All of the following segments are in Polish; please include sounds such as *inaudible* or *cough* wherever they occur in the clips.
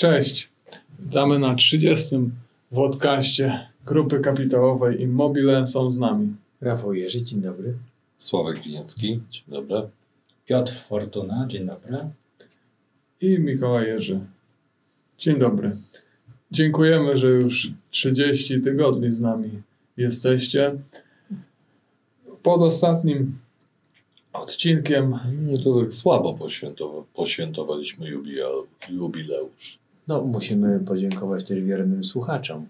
Cześć. Witamy na 30. wodkaście Grupy Kapitałowej Immobile. Są z nami Rafał Jerzy, dzień dobry. Sławek Winiecki, dzień dobry. Piotr Fortuna, dzień dobry. i Mikołaj Jerzy. Dzień dobry. Dziękujemy, że już 30 tygodni z nami jesteście. Pod ostatnim odcinkiem to tak słabo poświętowa- poświętowaliśmy jubileu- jubileusz No, musimy podziękować też wiernym słuchaczom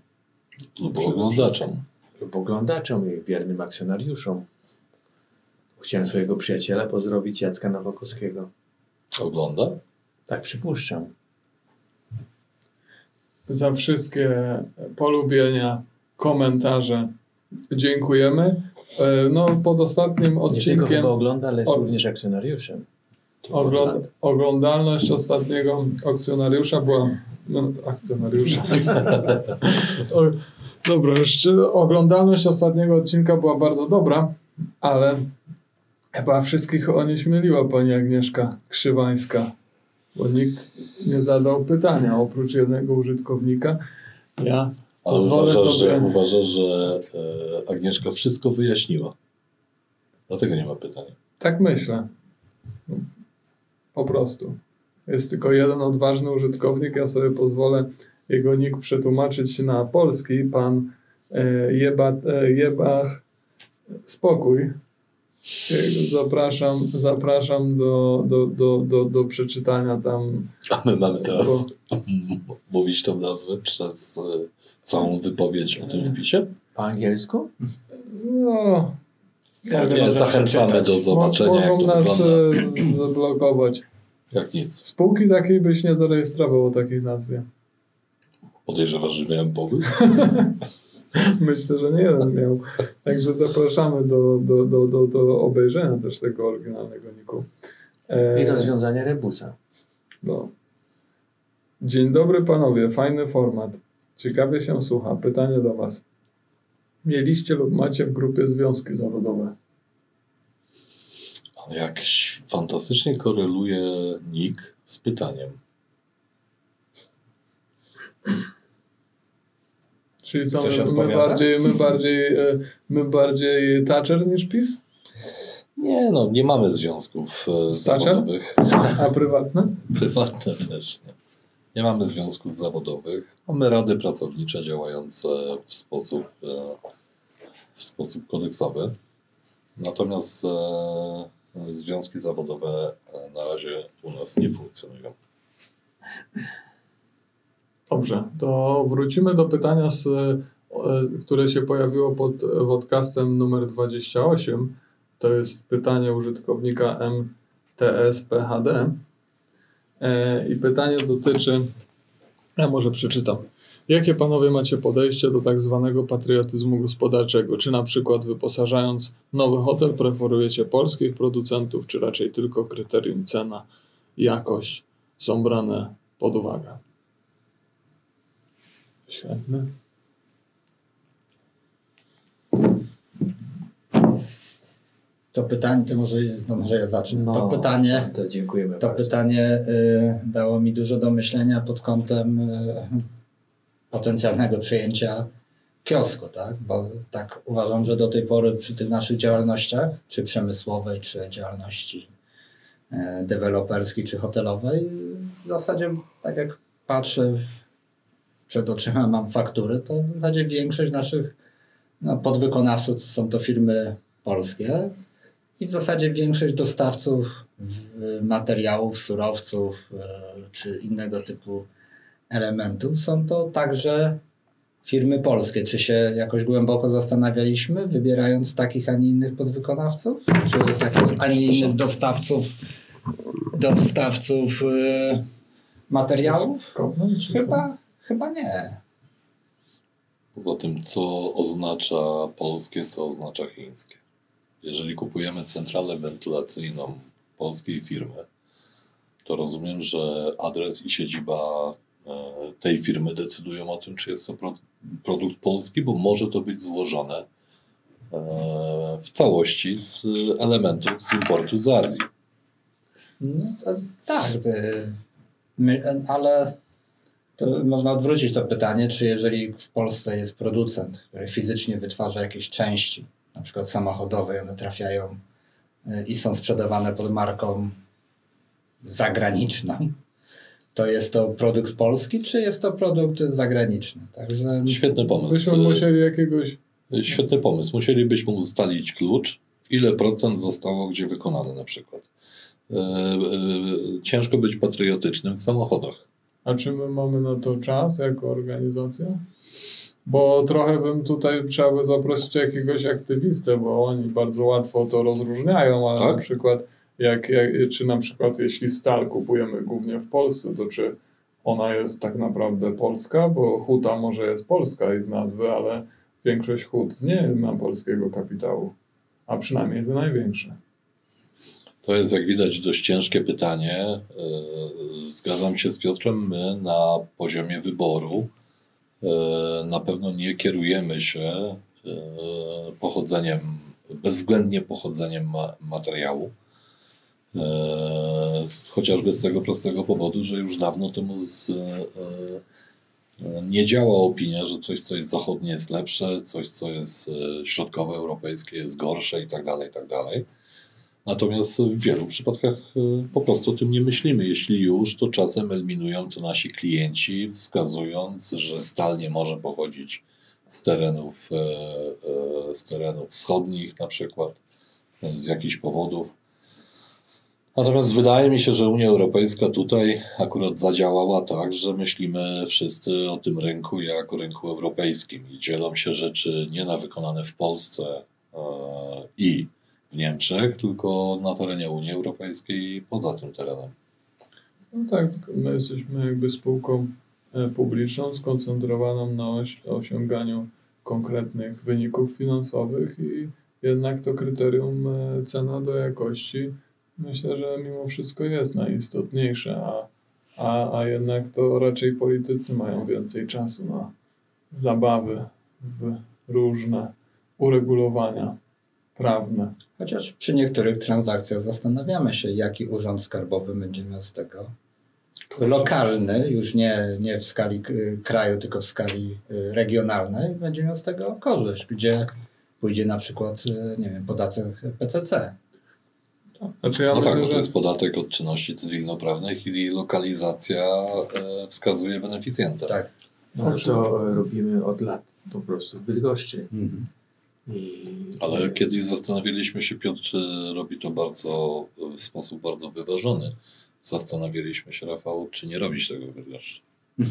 lub oglądaczom. lub oglądaczom i wiernym akcjonariuszom. Chciałem swojego przyjaciela pozdrowić, Jacka Nowakowskiego. Ogląda? Tak przypuszczam. za wszystkie polubienia, komentarze dziękujemy. E, No, pod ostatnim Nie tylko odcinkiem chyba ogląda, ale jest O- również akcjonariuszem. ogląd- oglądalność ostatniego akcjonariusza była. No, akcjonariusza. *laughs* o, dobra, jeszcze oglądalność ostatniego odcinka była bardzo dobra, ale chyba wszystkich onieśmieliła pani Agnieszka Krzywańska, bo nikt nie zadał pytania oprócz jednego użytkownika. Ja Ale Pozwolę uważasz, sobie- że, uważasz, że e, Agnieszka wszystko wyjaśniła. Dlatego nie ma pytania. Tak myślę. Po prostu. Jest tylko jeden odważny użytkownik. Ja sobie pozwolę jego nick przetłumaczyć na polski. Pan e, Jeba, e, Jebach Spokój. E, Zapraszam, zapraszam do, do, do, do, do przeczytania tam. A my mamy teraz *laughs* mówić tą nazwę przez e, całą wypowiedź o tym wpisie? Po angielsku? No, nie Nie, zachęcamy do zobaczenia, jak mogą to nas wygląda. zablokować. Jak nic. Spółki takiej byś nie zarejestrował o takiej nazwie. Podejrzewasz, że miałem pomysł? *laughs* Myślę, że nie jeden miał. Także zapraszamy do, do, do, do, do obejrzenia też tego oryginalnego niku. E, I rozwiązanie rebusa. no. Dzień dobry panowie, fajny format. Ciekawie się słucha. Pytanie do was. Mieliście lub macie w grupie związki zawodowe? Jak fantastycznie koreluje nick z pytaniem. Czyli co, my, my bardziej, my bardziej, e, my bardziej Thatcher niż PiS? Nie no, nie mamy związków e, zawodowych. A prywatne? *laughs* Prywatne też nie. Nie mamy związków zawodowych. Mamy rady pracownicze działające w sposób, e, w sposób kodeksowy. Natomiast związki zawodowe e, na razie u nas nie funkcjonują. Dobrze, to wrócimy do pytania, z, e, które się pojawiło pod podcastem numer 28. To jest pytanie użytkownika MTSPHD. E, I pytanie dotyczy, ja może przeczytam. Jakie panowie macie podejście do tak zwanego patriotyzmu gospodarczego? Czy na przykład wyposażając nowy hotel preferujecie polskich producentów, czy raczej tylko kryterium cena i jakość są brane pod uwagę? Świetne. To pytanie, to może, no może ja zacznę. No, to pytanie, To dziękujemy to bardzo. pytanie y, dało mi dużo do myślenia pod kątem y, potencjalnego przejęcia kiosku, tak? Bo tak uważam, że do tej pory przy tych naszych działalnościach, czy przemysłowej, czy działalności y, deweloperskiej, czy hotelowej, w zasadzie tak jak patrzę przed oczyma mam faktury, to w zasadzie większość naszych no, podwykonawców to są to firmy polskie i w zasadzie większość dostawców materiałów, surowców e, czy innego typu elementów są to także firmy polskie. Czy się jakoś głęboko zastanawialiśmy, wybierając takich, a nie innych podwykonawców? Czy takich, a nie innych dostawców, dostawców e, materiałów? Chyba, chyba nie. Poza tym, co oznacza polskie, co oznacza chińskie. Jeżeli kupujemy centralę wentylacyjną polskiej firmy, to rozumiem, że adres i siedziba tej firmy decydują o tym, czy jest to pro, produkt polski, bo może to być złożone e, w całości z elementów z importu z Azji. No, tak, my, ale można odwrócić to pytanie, czy jeżeli w Polsce jest producent, który fizycznie wytwarza jakieś części, na przykład samochodowe, one trafiają y, i są sprzedawane pod marką zagraniczną, to jest to produkt polski, czy jest to produkt zagraniczny? Także Świetny pomysł. Byśmy musieli jakiegoś Świetny pomysł. Musielibyśmy ustalić klucz, ile procent zostało gdzie wykonane na przykład. E, e, Ciężko być patriotycznym w samochodach. A czy my mamy na to czas jako organizacja? Bo trochę bym tutaj trzeba by zaprosić jakiegoś aktywistę, bo oni bardzo łatwo to rozróżniają, ale Tak? na przykład jak, jak, czy na przykład jeśli stal kupujemy głównie w Polsce, to czy ona jest tak naprawdę polska, bo huta może jest polska i z nazwy, ale większość hut nie ma polskiego kapitału, a przynajmniej te największe. To jest, jak widać, dość ciężkie pytanie. E, Zgadzam się z Piotrem, my na poziomie wyboru e, na pewno nie kierujemy się e, pochodzeniem, bezwzględnie pochodzeniem ma- materiału. E, Chociażby z tego prostego powodu, że już dawno temu z, e, e, nie działa opinia, że coś, co jest zachodnie jest lepsze, coś, co jest e, środkowoeuropejskie jest gorsze i tak dalej, i tak dalej. Natomiast w wielu przypadkach po prostu o tym nie myślimy. Jeśli już, to czasem eliminują to nasi klienci, wskazując, że stal nie może pochodzić z terenów, z terenów wschodnich na przykład, z jakichś powodów. Natomiast wydaje mi się, że Unia Europejska tutaj akurat zadziałała tak, że myślimy wszyscy o tym rynku jak o rynku europejskim i dzielą się rzeczy nie na wykonane w Polsce e, i w Niemczech, tylko na terenie Unii Europejskiej i poza tym terenem. No tak, my jesteśmy jakby spółką e, publiczną skoncentrowaną na osiąganiu konkretnych wyników finansowych i jednak to kryterium e, cena do jakości myślę, że mimo wszystko jest najistotniejsze, a, a, a jednak to raczej politycy mają więcej czasu na zabawy w różne uregulowania prawne. chociaż przy niektórych transakcjach zastanawiamy się, jaki urząd skarbowy będzie miał z tego lokalny, już nie, nie w skali kraju, tylko w skali y, regionalnej, będzie miał z tego korzyść, gdzie pójdzie na przykład, y, nie wiem, podatek PCC. Znaczy ja No tak, myślę, to że jest podatek od czynności cywilnoprawnych i lokalizacja e, wskazuje beneficjenta. Tak. No, ale to robimy od lat po prostu w Bydgoszczy. Mhm. I, Ale kiedyś zastanowiliśmy się, Piotr e, robi to bardzo, w sposób bardzo wyważony. Zastanawialiśmy się, Rafał, czy nie robić tego w Bydgoszczy. *laughs*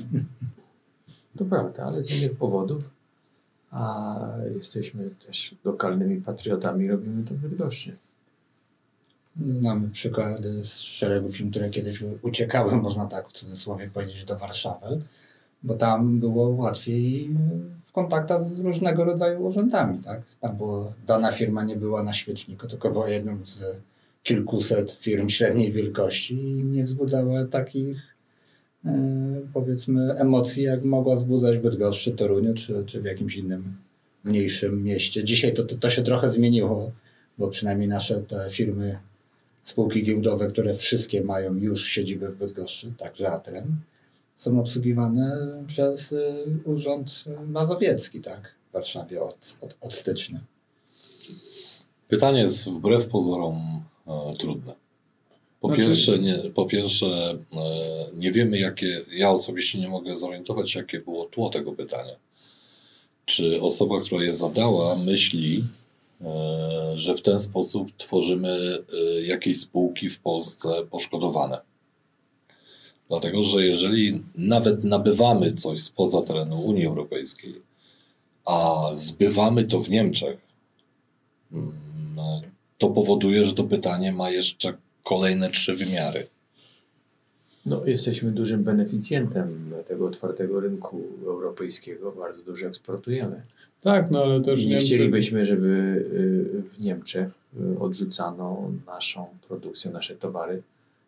To prawda, ale z innych powodów. A jesteśmy też lokalnymi patriotami, robimy to w Bydgoszczy. Znamy przykłady z szeregu firm, które kiedyś uciekały, *laughs* można tak w cudzysłowie powiedzieć, do Warszawy, bo tam było łatwiej w kontaktach z różnego rodzaju urzędami. Tak? Tam było, dana firma nie była na świeczniku, tylko była jedną z kilkuset firm średniej wielkości i nie wzbudzała takich e, powiedzmy emocji, jak mogła wzbudzać w Bydgoszczy, Toruniu czy, czy w jakimś innym mniejszym mieście. Dzisiaj to, to, to się trochę zmieniło, bo przynajmniej nasze te firmy spółki giełdowe, które wszystkie mają już siedzibę w Bydgoszczy, także Atrem, są obsługiwane przez y, Urząd Mazowiecki, tak, w Warszawie od, od, od stycznia. Pytanie jest wbrew pozorom e, trudne. Po, Znaczy- pierwsze, nie, po pierwsze, e, nie wiemy, jakie. Ja osobiście nie mogę zorientować się, jakie było tło tego pytania. Czy osoba, która je zadała, myśli, że w ten sposób tworzymy e, jakieś spółki w Polsce poszkodowane? Dlatego, że jeżeli nawet nabywamy coś spoza terenu Unii Europejskiej, a zbywamy to w Niemczech, mm, to powoduje, że to pytanie ma jeszcze kolejne trzy wymiary. No, jesteśmy dużym beneficjentem tego otwartego rynku europejskiego, bardzo dużo eksportujemy. tak, no ale też nie Niemcy- chcielibyśmy, żeby y, w Niemczech y, odrzucano naszą produkcję, nasze towary,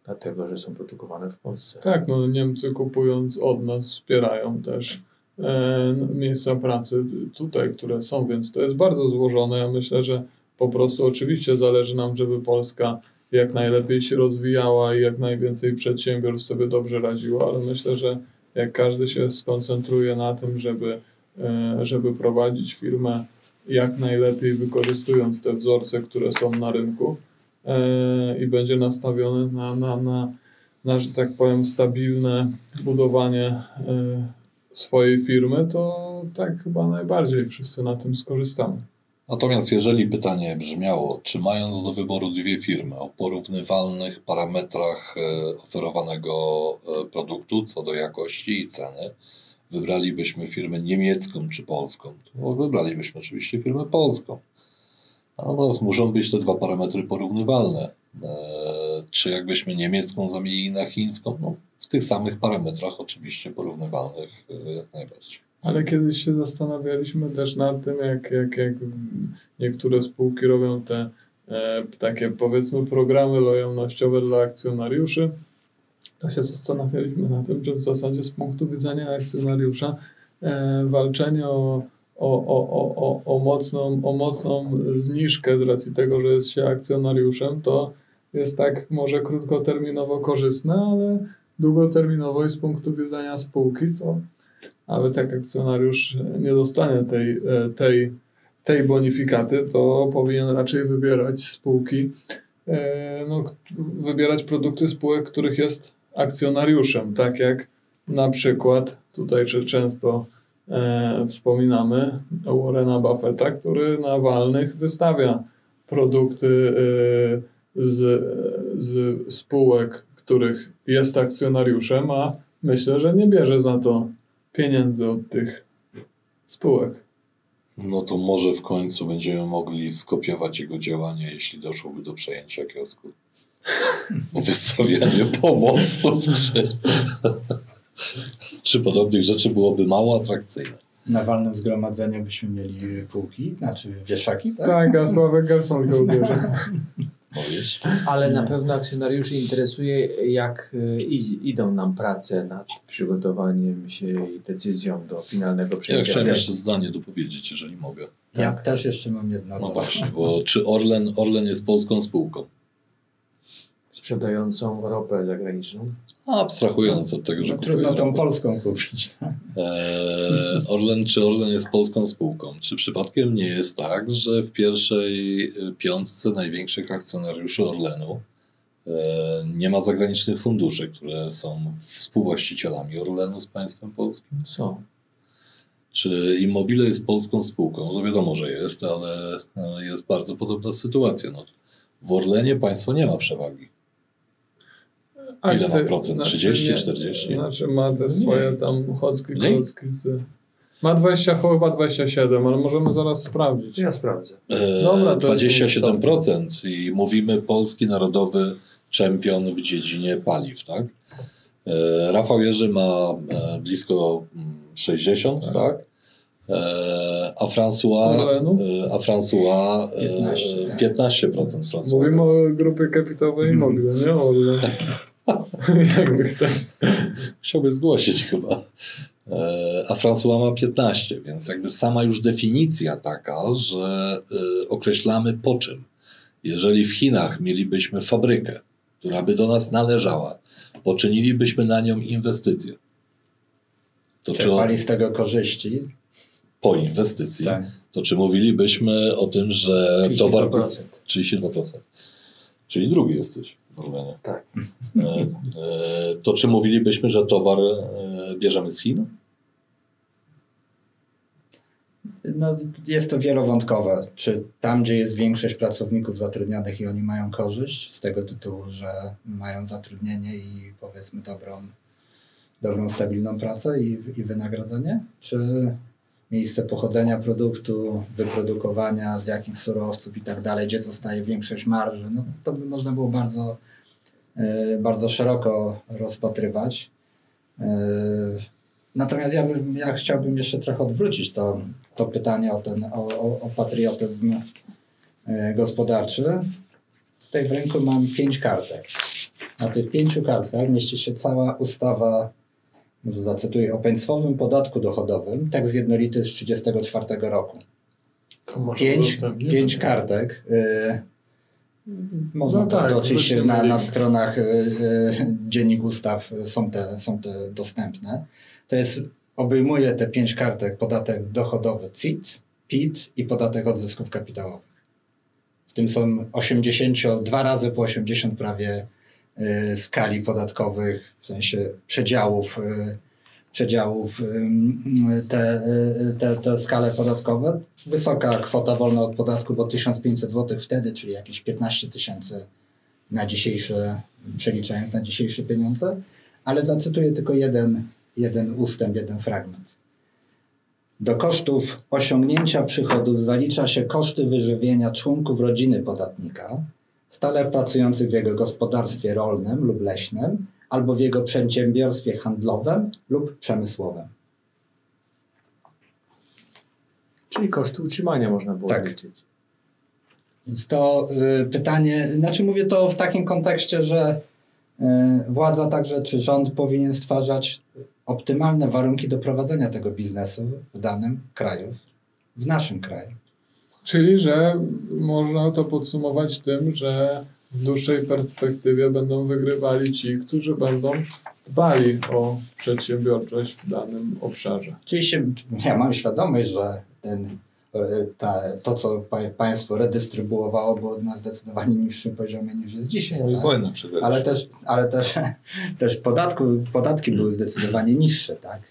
dlatego że są produkowane w Polsce. Tak, no Niemcy kupując od nas wspierają też e, miejsca pracy tutaj, które są, więc to jest bardzo złożone. Ja myślę, że po prostu oczywiście zależy nam, żeby Polska jak najlepiej się rozwijała i jak najwięcej przedsiębiorstw sobie dobrze radziło, ale myślę, że jak każdy się skoncentruje na tym, żeby, e, żeby prowadzić firmę jak najlepiej wykorzystując te wzorce, które są na rynku e, i będzie nastawiony na, na, na, na, że tak powiem, stabilne budowanie e, swojej firmy, to tak chyba najbardziej wszyscy na tym skorzystamy. Natomiast jeżeli pytanie brzmiało, czy mając do wyboru dwie firmy o porównywalnych parametrach e, oferowanego e, produktu co do jakości i ceny, wybralibyśmy firmę niemiecką czy polską, to wybralibyśmy oczywiście firmę polską. Natomiast muszą być te dwa parametry porównywalne. E, czy jakbyśmy niemiecką zamienili na chińską? No, w tych samych parametrach oczywiście porównywalnych jak najbardziej. Ale kiedyś się zastanawialiśmy też nad tym, jak, jak, jak niektóre spółki robią te e, takie powiedzmy programy lojalnościowe dla akcjonariuszy. To się zastanawialiśmy nad tym, że w zasadzie z punktu widzenia akcjonariusza e, walczenie o, o, o, o, o, mocną, o mocną zniżkę z racji tego, że jest się akcjonariuszem, to jest tak może krótkoterminowo korzystne, ale długoterminowo i z punktu widzenia spółki to ale tak akcjonariusz nie dostanie tej, e, tej, tej bonifikaty, to powinien raczej wybierać spółki, e, no, wybierać produkty spółek, których jest akcjonariuszem, tak jak na przykład tutaj często e, wspominamy Warrena Buffetta, który na walnych wystawia produkty e, z, z spółek, których jest akcjonariuszem, a myślę, że nie bierze za to pieniędzy od tych spółek. No to może w końcu będziemy mogli skopiować jego działania, jeśli doszłoby do przejęcia kiosku. Wystawianie pomostów czy, czy podobnych rzeczy byłoby mało atrakcyjne. Na walnym zgromadzeniu byśmy mieli półki, znaczy wieszaki, tak? Tak, a Sławek ubierze. *laughs* Mówisz? Ale na pewno akcjonariuszy interesuje, jak y, idą nam prace nad przygotowaniem się i decyzją do finalnego Ja przejęcia. chciałem jeszcze zdanie dopowiedzieć, jeżeli mogę. Ja też jeszcze mam jedno. No to- właśnie, bo czy Orlen, Orlen jest polską spółką? Sprzedającą ropę zagraniczną. Abstrahując od tego, że No, trudno tą ropę. polską kupić. Tak? Eee, Orlen, czy Orlen jest polską spółką? Czy przypadkiem nie jest tak, że w pierwszej y, piątce największych akcjonariuszy Orlenu e, nie ma zagranicznych funduszy, które są współwłaścicielami Orlenu z państwem polskim? Są. Czy Immobile jest polską spółką? No wiadomo, że jest, ale e, jest bardzo podobna sytuacja. No, w Orlenie państwo nie ma przewagi. Ile ma procent? 30, nie, 40? Znaczy ma te swoje tam chocki, Mniej? klocki. Ma 20, chyba 27, ale możemy zaraz sprawdzić. Ja sprawdzę. E, Dobra, to jest 27% i mówimy polski narodowy czempion w dziedzinie paliw, tak? E, Rafał Jerzy ma e, blisko mm, 60, tak? Tak. E, a François, a François e, 15, tak. 15% François. Mówimy o grupie kapitałowej Immobile, nie o. *laughs* *laughs* Jakby ktoś... Chciałby zgłosić chyba. E, A François ma 15, więc jakby sama już definicja taka, że e, określamy po czym. Jeżeli w Chinach mielibyśmy fabrykę, która by do nas należała, poczynilibyśmy na nią inwestycje. To czy o, Czerpali z tego korzyści. po inwestycji, Tak. to czy mówilibyśmy o tym, że towar... 32%. 32%. Czyli drugi jesteś w Orlenie. Tak. E, e, to czy mówilibyśmy, że towar e, bierzemy z Chin? No, jest to wielowątkowe. Czy tam, gdzie jest większość pracowników zatrudnionych i oni mają korzyść z tego tytułu, że mają zatrudnienie i powiedzmy dobrą, dobrą stabilną pracę i, i wynagrodzenie? Czy miejsce pochodzenia produktu, wyprodukowania, z jakich surowców i tak dalej, gdzie zostaje większość marży? No, to by można było bardzo, e, bardzo szeroko rozpatrywać. E, Natomiast ja, bym, ja chciałbym jeszcze trochę odwrócić to, to pytanie o, ten, o, o, patriotyzm e, gospodarczy. Tutaj w ręku mam pięć kartek. Na tych pięciu kartkach mieści się cała ustawa, może zacytuję, o państwowym podatku dochodowym, tekst jednolity z 1934 roku. Pięć, pięć kartek. y, Można No tak, oczywiście na, na stronach y, y, Dziennik Ustaw są te, są te dostępne. To jest, obejmuje te pięć kartek podatek dochodowy CIT, PIT i podatek od zysków kapitałowych. W tym są 80, dwa razy po 80 prawie skali podatkowych, w sensie przedziałów, y, przedziałów y, y, te, y, te, te skale podatkowe. Wysoka kwota wolna od podatku, bo 1500 zł wtedy, czyli jakieś 15 tysięcy na dzisiejsze, przeliczając na dzisiejsze pieniądze, ale zacytuję tylko jeden, jeden ustęp, jeden fragment. Do kosztów osiągnięcia przychodów zalicza się koszty wyżywienia członków rodziny podatnika, stale pracujących w jego gospodarstwie rolnym lub leśnym, albo w jego przedsiębiorstwie handlowym lub przemysłowym. Czyli koszty utrzymania można było Tak. liczyć. Więc to y, pytanie, znaczy mówię to w takim kontekście, że y, władza także czy rząd powinien stwarzać optymalne warunki do prowadzenia tego biznesu w danym kraju, w naszym kraju. Czyli, że można to podsumować tym, że w dłuższej perspektywie będą wygrywali ci, którzy będą dbali o przedsiębiorczość w danym obszarze. Oczywiście ja mam świadomość, że ten, y, ta, to, co pa, państwo redystrybuowało, było na zdecydowanie niższym poziomie niż jest dzisiaj. I tak? wojnę przegraliśmy. Ale też, ale też, *laughs* też podatku, podatki były zdecydowanie niższe, tak?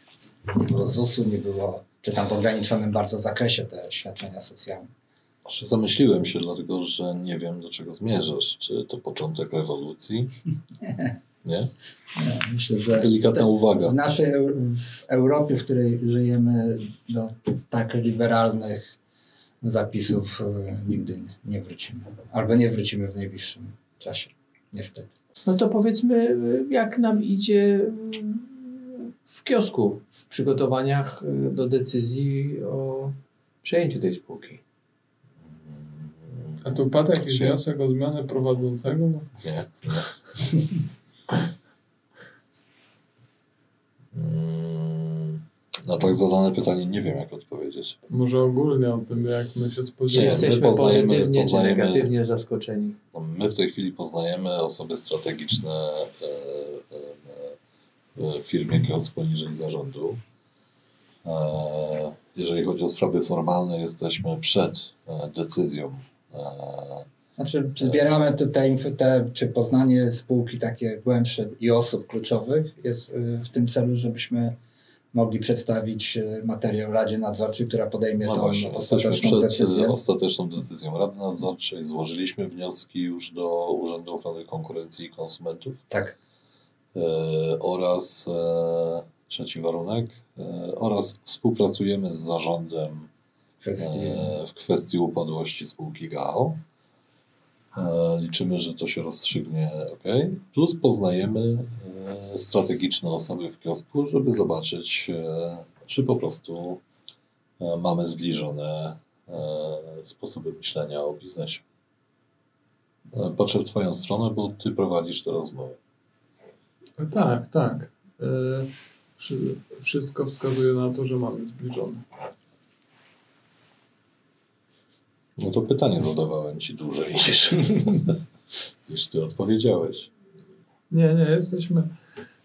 Nie było ZUS-u, nie było, czy tam w ograniczonym bardzo zakresie te świadczenia socjalne. Znaczy, Zamyśliłem się, dlatego że nie wiem, do czego zmierzasz. Czy to początek rewolucji? *laughs* Nie? Nie, Myślę, że Delikatna te- uwaga. w naszej w Europie, w której żyjemy, do tak liberalnych zapisów e, nigdy nie- nie wrócimy. Albo nie wrócimy w najbliższym czasie, niestety. No to powiedzmy, y, jak nam idzie y, w kiosku, w przygotowaniach do decyzji o przejęciu tej spółki. A tu padł jakiś Się- wniosek o zmianę prowadzącego? Nie. nie. Mm, Na tak zadane pytanie nie wiem, jak odpowiedzieć. Może ogólnie o tym, jak my się Czy spodziewamy. jesteśmy my poznajemy- pozytywnie, czy poznajemy- negatywnie zaskoczeni? No, my w tej chwili poznajemy osoby strategiczne e, e, e, w firmie Kiosk poniżej zarządu. E, Jeżeli chodzi o sprawy formalne, jesteśmy przed e, decyzją. E, Znaczy, zbieramy te, te, czy poznanie spółki takie głębsze i osób kluczowych jest y, w tym celu, żebyśmy mogli przedstawić y, materiał Radzie Nadzorczej, która podejmie No tą właśnie, ostateczną decyzję. ostateczną decyzją Rady Nadzorczej. Złożyliśmy wnioski już do Urzędu Ochrony Konkurencji i Konsumentów Tak. e, oraz e, trzeci warunek e, oraz współpracujemy z zarządem Kwestii. e, w kwestii upadłości spółki GAO. E, Liczymy, że to się rozstrzygnie ok. Plus poznajemy e, strategiczne osoby w kiosku, żeby zobaczyć, czy po prostu mamy zbliżone sposoby myślenia o biznesie. Patrzę w Twoją stronę, bo Ty prowadzisz te rozmowy. Tak, tak. Wszy- Wszystko wskazuje na to, że mamy zbliżone. No to pytanie zadawałem Ci dłużej *laughs* niż, niż Ty odpowiedziałeś. Nie, nie, jesteśmy,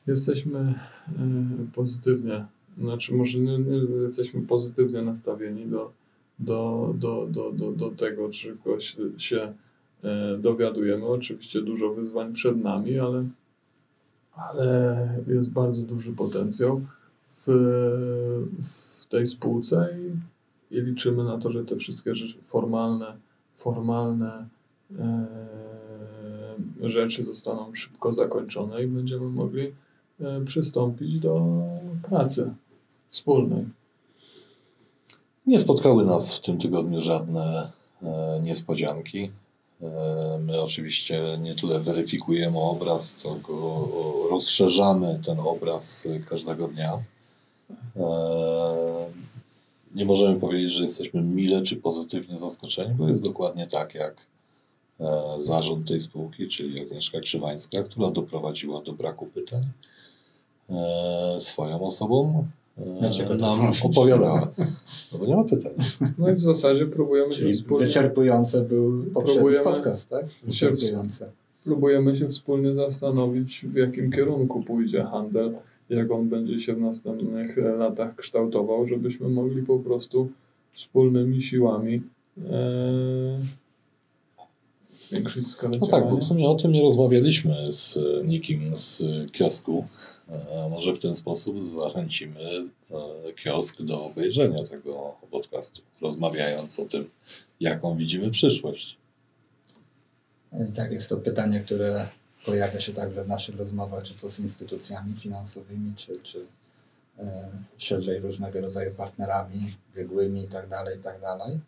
jesteśmy e, pozytywnie, znaczy może nie, nie jesteśmy pozytywnie nastawieni do, do, do, do, do, do tego, czego się, się e, dowiadujemy. Oczywiście dużo wyzwań przed nami, ale, ale jest bardzo duży potencjał w, w tej spółce i, i liczymy na to, że te wszystkie rzeczy formalne, formalne e, rzeczy zostaną szybko zakończone i będziemy mogli e, przystąpić do pracy wspólnej. Nie spotkały nas w tym tygodniu żadne e, niespodzianki. E, my oczywiście nie tyle weryfikujemy obraz, co go rozszerzamy ten obraz e, każdego dnia. Nie możemy powiedzieć, że jesteśmy mile czy pozytywnie zaskoczeni, bo jest dokładnie tak jak e, zarząd tej spółki, czyli Agnieszka Krzywańska, która doprowadziła do braku pytań e, swoją osobą e, Dlaczego nam opowiadała. No bo nie ma pytań. No i w zasadzie próbujemy się Czyli wspólnie, wyczerpujący był Próbujemy podcast, tak? się Wyczerpujący. próbujemy się wspólnie zastanowić, w jakim kierunku pójdzie handel, jak on będzie się w następnych e, latach kształtował, żebyśmy mogli po prostu wspólnymi siłami e, zwiększyć skalę No tak, bo w sumie o tym nie rozmawialiśmy z e, nikim z kiosku. E, Może w ten sposób zachęcimy e, kiosk do obejrzenia tego podcastu, rozmawiając o tym, jaką widzimy przyszłość. Tak, jest to pytanie, które pojawia się także w naszych rozmowach, czy to z instytucjami finansowymi, czy, czy e, szerzej różnego rodzaju partnerami, biegłymi i tak dalej, i tak dalej.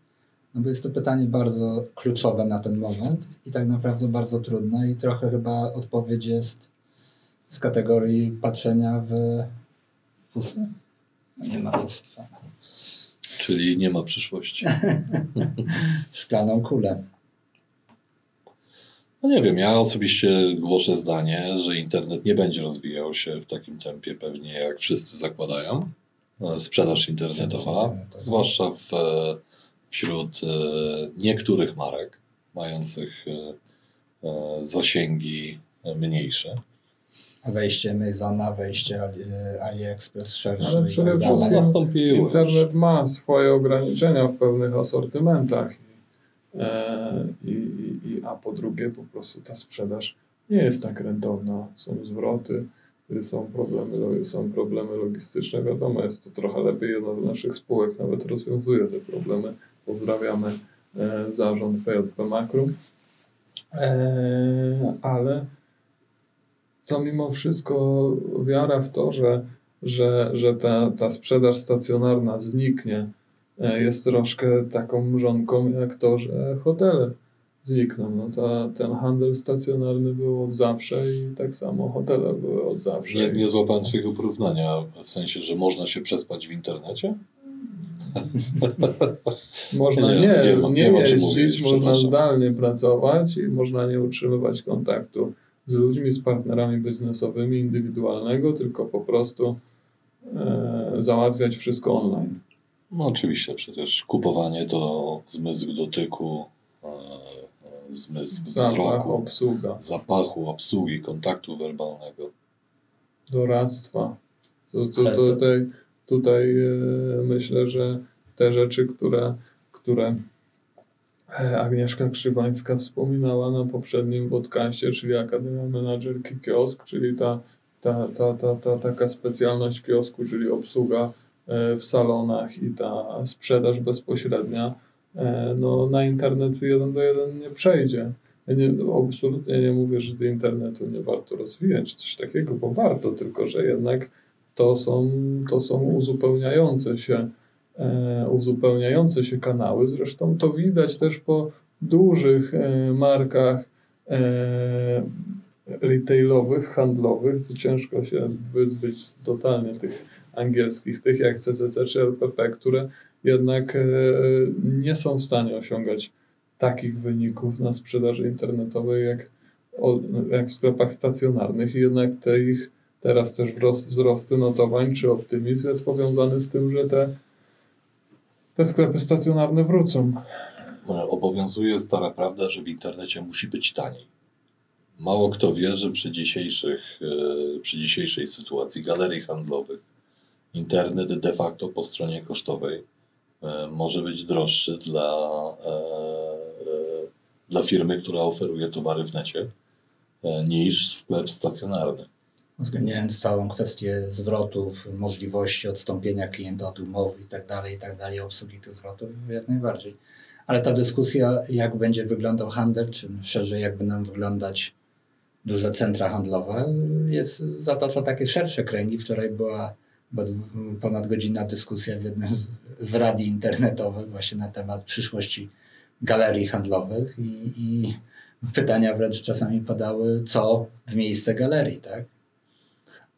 No bo jest to pytanie bardzo kluczowe na ten moment i tak naprawdę bardzo trudne i trochę chyba odpowiedź jest z kategorii patrzenia w fusy. No nie ma fusy. Czyli nie ma przyszłości. *laughs* Szklaną kulę. No nie wiem, ja osobiście głoszę zdanie, że internet nie będzie rozwijał się w takim tempie pewnie jak wszyscy zakładają. E, Sprzedaż internetowa, internetowa. zwłaszcza w, e, wśród e, niektórych marek mających zasięgi mniejsze. Wejście Amazona, wejście Ali, AliExpress szersze Ale i przede tak wszystkim dalej. Nastąpiły. Internet ma swoje ograniczenia w pewnych asortymentach, i, i, i, a po drugie po prostu ta sprzedaż nie jest tak rentowna. Są zwroty, są problemy, są problemy logistyczne. Wiadomo, jest to trochę lepiej. Jedna z naszych spółek nawet rozwiązuje te problemy. Pozdrawiamy e, zarząd PJP Makrum. E, ale to mimo wszystko wiara w to, że, że, że ta, ta sprzedaż stacjonarna zniknie, e, jest troszkę taką mrzonką jak to, że hotele znikną. No ta, ten handel stacjonarny był od zawsze i tak samo hotele były od zawsze. Nie, nie złapałem swojego porównania, w sensie, że można się przespać w internecie? *laughs* Można Nie, nie, nie nie, jeździć, można zdalnie pracować i można nie utrzymywać kontaktu z ludźmi, z partnerami biznesowymi indywidualnego, tylko po prostu e, załatwiać wszystko online. No oczywiście, przecież kupowanie to zmysł dotyku, e, e, zmysł Zapach, wzroku, obsługa, zapachu, obsługi, kontaktu werbalnego. doradztwa. To, to, to, to- tutaj tutaj e, myślę, że te rzeczy, które, które Agnieszka Krzywańska wspominała na poprzednim podcaście, czyli Akademia Menadżerki Kiosk, czyli ta, ta, ta, ta, ta taka specjalność kiosku, czyli obsługa w salonach i ta sprzedaż bezpośrednia, e, no na internet jeden do jeden nie przejdzie. Ja nie, absolutnie nie mówię, że do internetu nie warto rozwijać, coś takiego, bo warto, tylko że jednak to są, to są uzupełniające się, e, uzupełniające się kanały. Zresztą to widać też po dużych e, markach e, retailowych, handlowych. Ciężko się wyzbyć totalnie tych angielskich, tych jak CCC czy LPP, które jednak e, nie są w stanie osiągać takich wyników na sprzedaży internetowej jak, jak w sklepach stacjonarnych i jednak te ich teraz też wzrost, wzrosty notowań czy optymizm jest powiązany z tym, że te, te sklepy stacjonarne wrócą. E, Obowiązuje stara prawda, że w internecie musi być taniej. Mało kto wie, że przy, dzisiejszych, e, przy dzisiejszej sytuacji galerii handlowych internet de facto po stronie kosztowej e, może być droższy dla, e, e, dla firmy, która oferuje towary w necie, niż sklep stacjonarny. uwzględniając całą kwestię zwrotów, możliwości odstąpienia klienta od umowy i tak dalej, i tak dalej, obsługi tych zwrotów, jak najbardziej. Ale ta dyskusja, jak będzie wyglądał handel, czy szerzej jak będą wyglądać duże centra handlowe, jest, zatacza takie szersze kręgi. Wczoraj była chyba dw- ponadgodzinna dyskusja w jednym z, z radii internetowych właśnie na temat przyszłości galerii handlowych i, i pytania wręcz czasami padały, co w miejsce galerii, tak?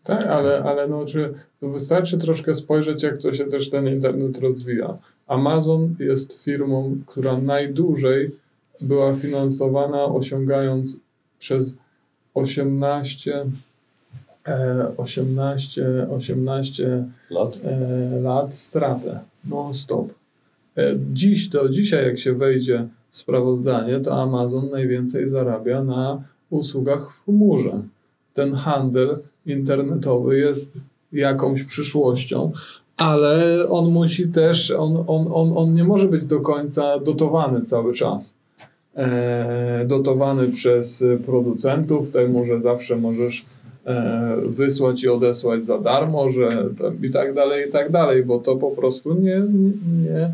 Tak, ale, ale no, czy, to wystarczy troszkę spojrzeć, jak to się też ten internet rozwija. Amazon jest firmą, która najdłużej była finansowana, osiągając przez 18 e, 18, 18 Lat? e, lat stratę non-stop. E, Dziś, do dzisiaj, jak się wejdzie w sprawozdanie, to Amazon najwięcej zarabia na usługach w chmurze. Ten handel internetowy jest jakąś przyszłością, ale on musi też, on, on, on, on nie może być do końca dotowany cały czas. E, dotowany przez producentów, tutaj może zawsze możesz wysłać i odesłać za darmo, że tam i tak dalej, i tak dalej, bo to po prostu nie, nie,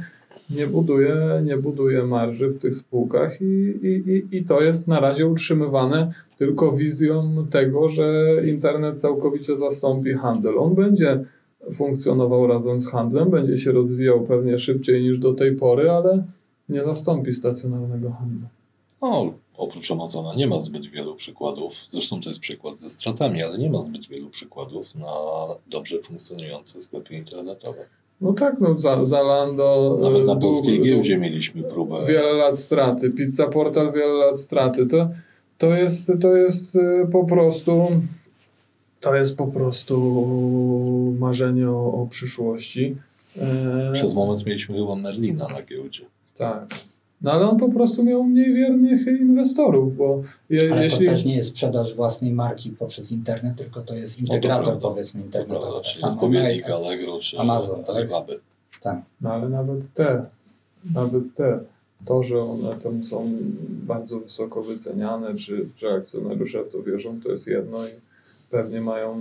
nie, buduje, nie buduje marży w tych spółkach i, i, i- to jest na razie utrzymywane tylko wizją tego, że internet całkowicie zastąpi handel. On będzie funkcjonował razem z handlem, będzie się rozwijał pewnie szybciej niż do tej pory, ale nie zastąpi stacjonarnego handlu. No, oprócz Amazona nie ma zbyt wielu przykładów. Zresztą to jest przykład ze stratami, ale nie ma zbyt wielu przykładów na dobrze funkcjonujące sklepy internetowe. No tak, no za, Zalando... Nawet e, na polskiej giełdzie mieliśmy próbę. Wiele lat straty. Pizza Portal wiele lat straty. To, to, jest, to jest e, po prostu to jest po prostu marzenie o, o przyszłości. E, Przez moment mieliśmy chyba Merlina na giełdzie. Tak. No ale on po prostu miał mniej wiernych inwestorów, bo je, Ale jeśli... to też nie jest sprzedaż własnej marki poprzez internet, tylko to jest integrator powiedzmy To internetowy. prawda, Tak samo odpowiednik Allegro, czy Amazon, tak? Alibaby. Tak. No ale nawet te, nawet te, to, że one tam są bardzo wysoko wyceniane, czy, czy akcjonariusze w to wierzą, to jest jedno i pewnie mają,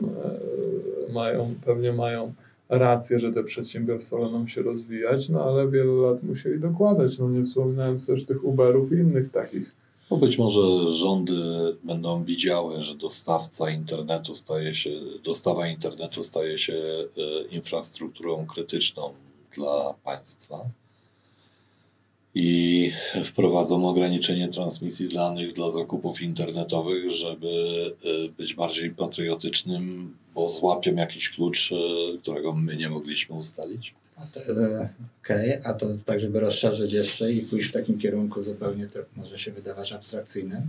e, mają, pewnie mają rację, że te przedsiębiorstwa będą się rozwijać, no ale wiele lat musieli dokładać, no nie wspominając też tych Uberów i innych takich. No być może rządy będą widziały, że dostawca internetu staje się, dostawa internetu staje się e, infrastrukturą krytyczną dla państwa i wprowadzą ograniczenie transmisji danych dla zakupów internetowych, żeby e, być bardziej patriotycznym, bo złapią jakiś klucz, e, którego my nie mogliśmy ustalić. E, Okej, a to tak, żeby rozszerzyć jeszcze i pójść w takim kierunku zupełnie, to może się wydawać abstrakcyjnym,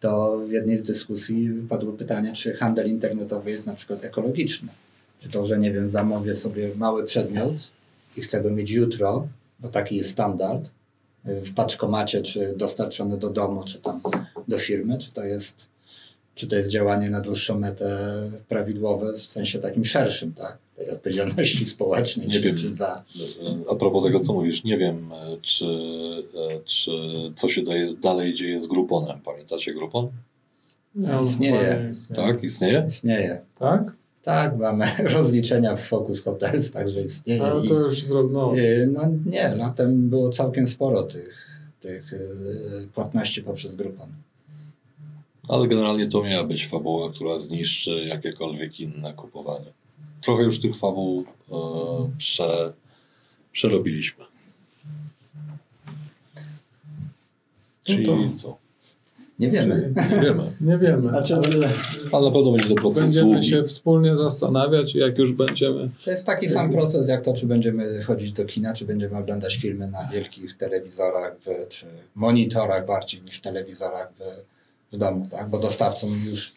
to w jednej z dyskusji padło pytanie, czy handel internetowy jest na przykład ekologiczny. Czy to, że nie wiem, zamówię sobie mały przedmiot i chcę go mieć jutro, bo taki jest standard, y, w paczkomacie, czy dostarczony do domu, czy tam do firmy, czy to jest, czy to jest działanie na dłuższą metę prawidłowe w sensie takim szerszym, tak? Tej odpowiedzialności społecznej, Nie czy, wiem. czy za A propos tego, co mówisz, nie wiem, e, czy, e, czy co się daje, dalej dzieje z Gruponem. Pamiętacie Grupon? Nie, on Istnieje. nie istnieje. Tak, istnieje? istnieje. Tak? Tak, mamy *laughs* rozliczenia w Focus Hotels, także istnieje. Ale to już drobno. y, no nie, latem było całkiem sporo tych, tych y, płatności poprzez Groupon. Ale generalnie to miała być fabuła, która zniszczy jakiekolwiek inne kupowanie. Trochę już tych fabuł e, prze, przerobiliśmy. Czyli to- co? Nie wiemy. Nie wiemy. *laughs* Nie wiemy. Znaczy, Ale na pewno będzie to proces Będziemy długi. się wspólnie zastanawiać i jak już będziemy to jest taki sam proces jak to, czy będziemy chodzić do kina, czy będziemy oglądać filmy na wielkich telewizorach, w, czy monitorach bardziej niż telewizorach w, w domu, tak? Bo dostawcą już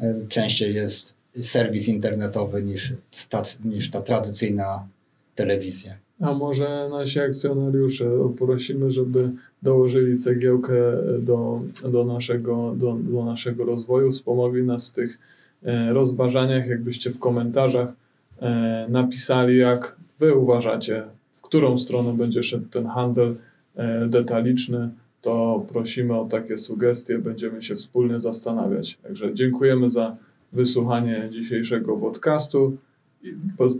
y, częściej jest serwis internetowy niż, stac- niż ta tradycyjna telewizja. A może nasi akcjonariusze prosimy, żeby dołożyli cegiełkę do, do, naszego, do, do naszego rozwoju, wspomogli nas w tych e, rozważaniach, jakbyście w komentarzach e, napisali, jak wy uważacie, w którą stronę będzie szedł ten handel e, detaliczny, to prosimy o takie sugestie, będziemy się wspólnie zastanawiać. Także dziękujemy za wysłuchanie dzisiejszego podcastu.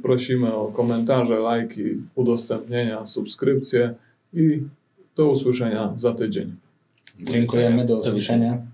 Prosimy o komentarze, lajki, udostępnienia, subskrypcje i do usłyszenia za tydzień. Dziękujemy, do usłyszenia.